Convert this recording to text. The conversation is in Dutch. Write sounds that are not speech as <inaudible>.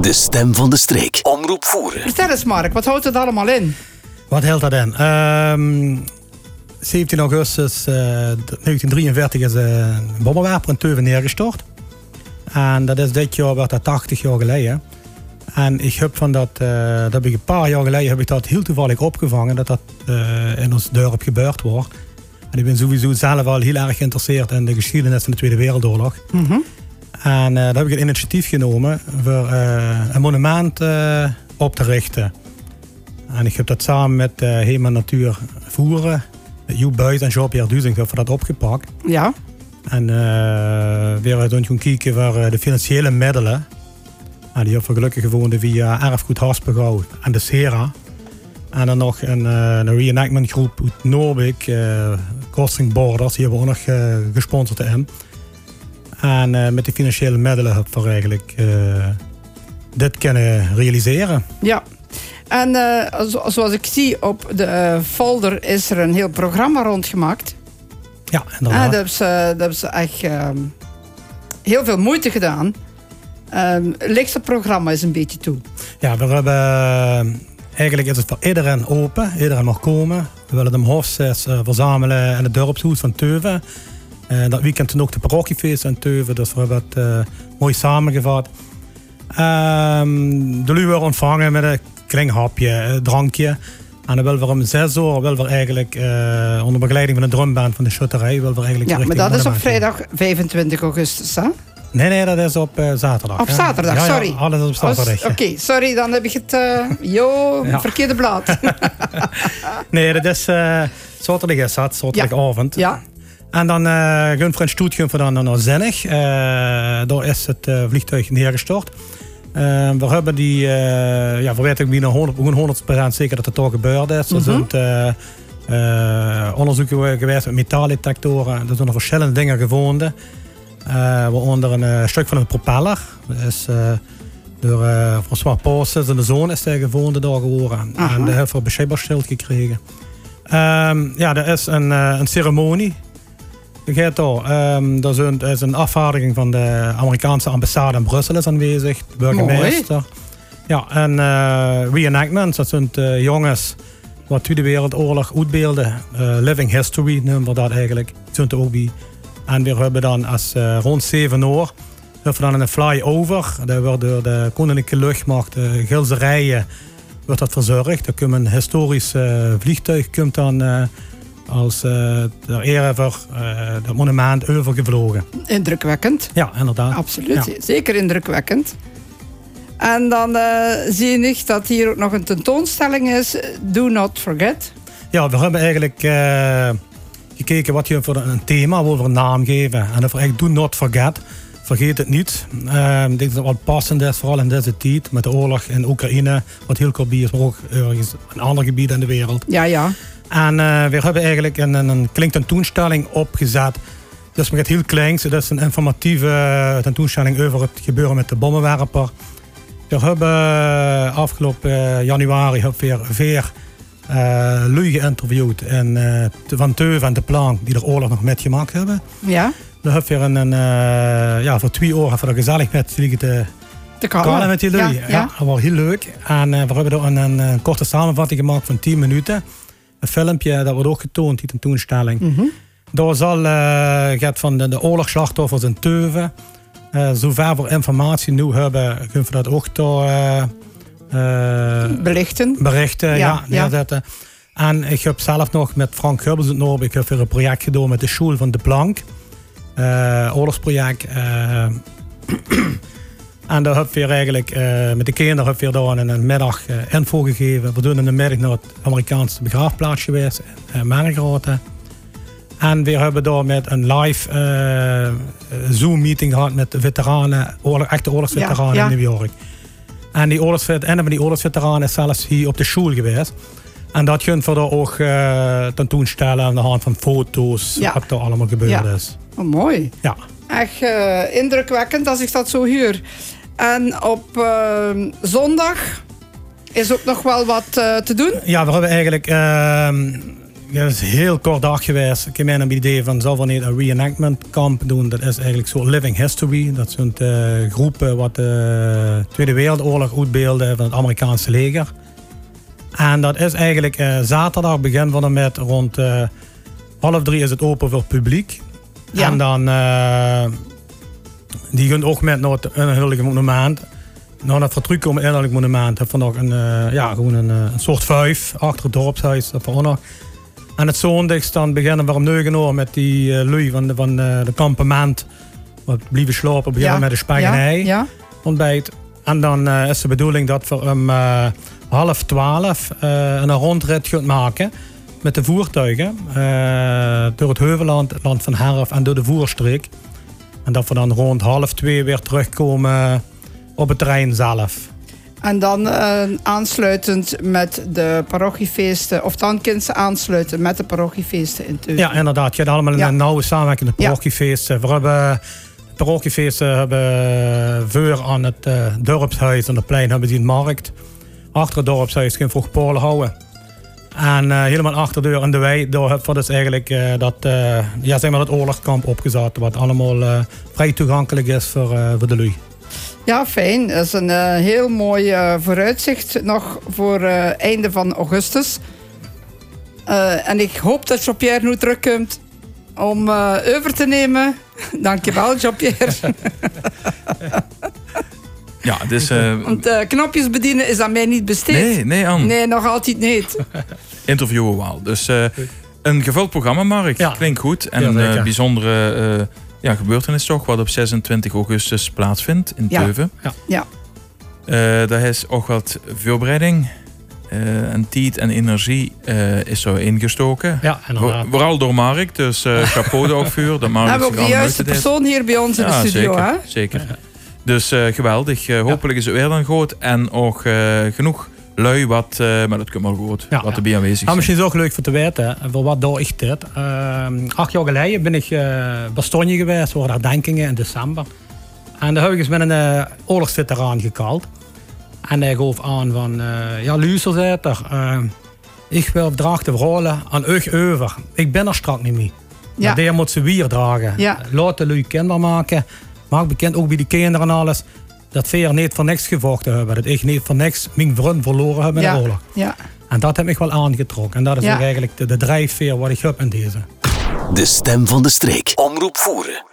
De stem van de streek. Omroep voeren. Vertel eens Mark, wat houdt het allemaal in? Wat hield dat in? Ehm 17 augustus eh, 1943 is eh, een bommenwerper in Teuven neergestort. En dat is dit jaar, werd dat 80 jaar geleden. En ik heb van dat, eh, dat heb ik een paar jaar geleden heb ik dat heel toevallig opgevangen, dat dat eh, in ons dorp gebeurd wordt. En ik ben sowieso zelf al heel erg geïnteresseerd in de geschiedenis van de Tweede Wereldoorlog. En eh, daar heb ik een initiatief genomen voor eh, een monument eh, op te richten. En ik heb dat samen met uh, Hema Natuur Voeren, Joep Buis en Jean-Pierre Duzing hebben we dat opgepakt. Ja, En weer dan gaan kijken waar de financiële middelen. En die hebben we gelukkig gevonden via Erfgoed Haspengouw en de Sera. En dan nog een, een reenactment groep uit Noorbeek, Crossing Borders, die hebben we ook nog eh, gesponsord in. En eh, met de financiële middelen hebben we eigenlijk eh, dit kunnen realiseren. ja. En eh, zo- zoals ik zie op de folder is er een heel programma rondgemaakt. Ja, inderdaad. dat, hebben ze, dat hebben ze echt ehm, heel veel moeite gedaan. Ehm ligt het programma eens een beetje toe. Ja, we hebben, eigenlijk is het voor iedereen open. Iedereen mag komen. We willen de hofsters eh, verzamelen in het dorpshuis van Teuven. Eh, dat weekend toen ook de parochiefeest in Teuven. Dus we hebben het eh, mooi samengevat. Ehm, de lui ontvangen met een klein hapje, een drankje. En dan willen we om zes uur willen we eigenlijk eh, onder begeleiding van de drumband van de schutterij. willen we eigenlijk Ja, maar dat is op vrijdag 25 augustus, hè? Nee, nee, dat is op zaterdag. Op hè. zaterdag, Ja, ja, sorry. alles op zaterdag. Oké, sorry, dan heb ik het... jo, <laughs> Ja. verkeerde blad. <laughs> Nee, dat is zaterdag is dat, zaterdagavond. ja, En dan uh, gaan een stoet gaan we dan naar Zinnig. Uh, daar is het uh, vliegtuig neergestort. Uh, we hebben die, ja, we weten bijna 100, 100% zeker dat het toch gebeurd is. Er zijn uh, onderzoeken geweest met metaaldetectoren. Er zijn er verschillende dingen gevonden. Waaronder een stuk van een propeller. Dat is uh, door uh, François en de zoon is hij gevonden daar geworden. Aha. En daar heeft we beschikbaar gekregen. Um, ja, er is een, een ceremonie. Gaat daar. Um, er is een, is een afvaardiging van de Amerikaanse ambassade in Brussel is aanwezig. De burgemeester. Mooi. Ja, en uh, reenactments, dat zijn uh, jongens wat Tweede Wereldoorlog uitbeelden. Uh, living History noemen we dat eigenlijk. Zijn er ook bij. En we hebben dan als rond 7 uur hebben we dan een flyover. Dat wordt door de Koninklijke Luchtmacht, de Gilserijen, wordt dat verzorgd. Dan komt een historisch vliegtuig komt dan als uh, ter ere voor het monument overgevlogen. Indrukwekkend. Ja, inderdaad. Absoluut, ja. zeker indrukwekkend. En dan zie je dat hier ook nog een tentoonstelling is, Do Not Forget. Ja, we hebben eigenlijk uh, gekeken wat je voor een thema wil voor een naam geven. En dan echt Do Not Forget. Vergeet het niet. Uh, ik denk dat het wel passend is, vooral in deze tijd met de oorlog in Oekraïne, wat heel kort is, maar ook ergens een ander gebied in de wereld. Ja, ja. En uh, we hebben eigenlijk een, een kleine tentoonstelling opgezet. Dus met heel kleins. Het is een informatieve tentoonstelling over het gebeuren met de bommenwerper. We hebben uh, afgelopen januari hebben we weer uh, lui geïnterviewd uh, van Teuven en de Plank, die er oorlog nog met gemaakt hebben. Ja. Dan hebben we een, een uh, ja, voor twee uur we er gezellig met liggen te, te kallen. met die lui. Ja, ja. ja, dat was heel leuk. En uh, we hebben er een, een, een, korte samenvatting gemaakt van 10 minuten. Een filmpje, dat wordt ook getoond, die tentoonstelling. Mm -hmm. Daar zal uh, gaat van de, de oorlogsslachtoffers in Teuven. Uh, zover we informatie nu hebben, kunnen we dat ook daar uh, belichten. Berichten, ja, ja neerzetten. Ja. En ik heb zelf nog met Frank Gubbels het Noord, ik heb weer een project gedaan met de school van de Plank. Oorlogsproject. En daar heb je eigenlijk uh, met de kinderen heb je daar in een middag info gegeven. We doen in de middag naar het Amerikaanse begraafplaats geweest in Margraten. En we hebben daar met een live Zoom-meeting gehad met veteranen, oorlog, echte oorlogsveteranen ja, ja. in New York. En die oorlogsvet, van die oorlogsveteranen is zelfs hier op de school geweest. En dat kunt we daar ook uh, tentoonstellen aan de hand van foto's, ja. wat er allemaal gebeurd is. Oh, mooi. Ja. Echt uh, indrukwekkend als ik dat zo huur. En op uh, zondag is ook nog wel wat uh, te doen. Ja, we hebben eigenlijk... ehm, dat is heel kort dag geweest. Ik heb mij een idee van, zal niet een reenactment kamp doen? Dat is eigenlijk zo living history. Dat zijn uh, groepen wat de Tweede Wereldoorlog uitbeelden van het Amerikaanse leger. En dat is eigenlijk uh, zaterdag beginnen we met rond uh, half drie is het open voor publiek. Ja. En dan, die gaan ook met naar het monument. Nou, dat om het innerlijk monument hebben we nog een, ja, gewoon een, een soort vijf achter het dorpshuis. Dat nog en het zondags dan beginnen we om 9 uur met die uh, lui van de, van de, de kampement. We blijven slapen, beginnen met de spaghetti. Ja, ja. Ontbijt. En dan uh, is de bedoeling dat we om uh, half twaalf een rondrit gaan maken met de voertuigen door het Heuvelland, het land van Herf en door de voerstreek. En dat we dan rond half twee weer terugkomen op het terrein zelf. En dan uh, aansluitend met de parochiefeesten, of dan kind ze aansluiten met de parochiefeesten in Teuven. Ja, inderdaad. Je hebt allemaal een nauwe samenwerking met de parochiefeesten. We hebben de parochiefeesten hebben voor aan het uh, dorpshuis en de plein hebben die een markt. Achter het dorpshuis geen vroeg polen houden. En uh, helemaal achter de deur en de wei, daar hebben we dus eigenlijk uh, dat, ja, zeg maar dat oorlogskamp opgezet. Wat allemaal vrij toegankelijk is voor, voor de lui. Ja, fijn. Dat is een uh, heel mooi uh, vooruitzicht nog voor uh, einde van augustus. en ik hoop dat Jean-Pierre nu terugkomt om over te nemen. <laughs> Dankjewel, Jean-Pierre. <laughs> ja, dus... Want knopjes bedienen is aan mij niet besteed. Nee, nee, Anne. Nee, nog altijd niet. <laughs> Interviewen wel. Dus een gevuld programma, Mark. Ja. Klinkt goed. En een bijzondere ja, gebeurtenis toch, wat op 26 augustus plaatsvindt in Teuven. Ja. ja. Uh, daar is ook wat voorbereiding uh, en tijd en energie uh, is zo ingestoken. Ja, inderdaad. Vooral door Mark, dus uh, chapeau ook voor. Dat <laughs> Mark hebben ook de juiste persoon hier bij ons in de studio, zeker, hè? Zeker. Dus geweldig. hopelijk is het weer dan groot en ook genoeg lui wat, uh, maar dat kunnen we goed, ja, wat erbij aanwezig zijn. misschien is ook leuk voor te weten, voor wat doe ik dit. Uh, acht jaar geleden ben ik uh, Bastonje geweest voor herdenkingen in december. En daar heb ik eens met een uh, oorlogsveteraan gekald. En hij gaf aan van, ja luister zei er, ik wil dragen rollen aan euch over. Ik ben er straks niet meer. Ja. Maar moet ze weer dragen. Ja. Laat de lui kinderen maken. Maak bekend ook bij de kinderen en alles dat we niet voor niks gevochten hebben. Dat ik niet voor niks mijn vriend verloren heb in de oorlog. Ja. En dat heb ik wel aangetrokken. En dat is eigenlijk de, de drijfveer wat ik heb in deze. De stem van de streek. Omroep voeren.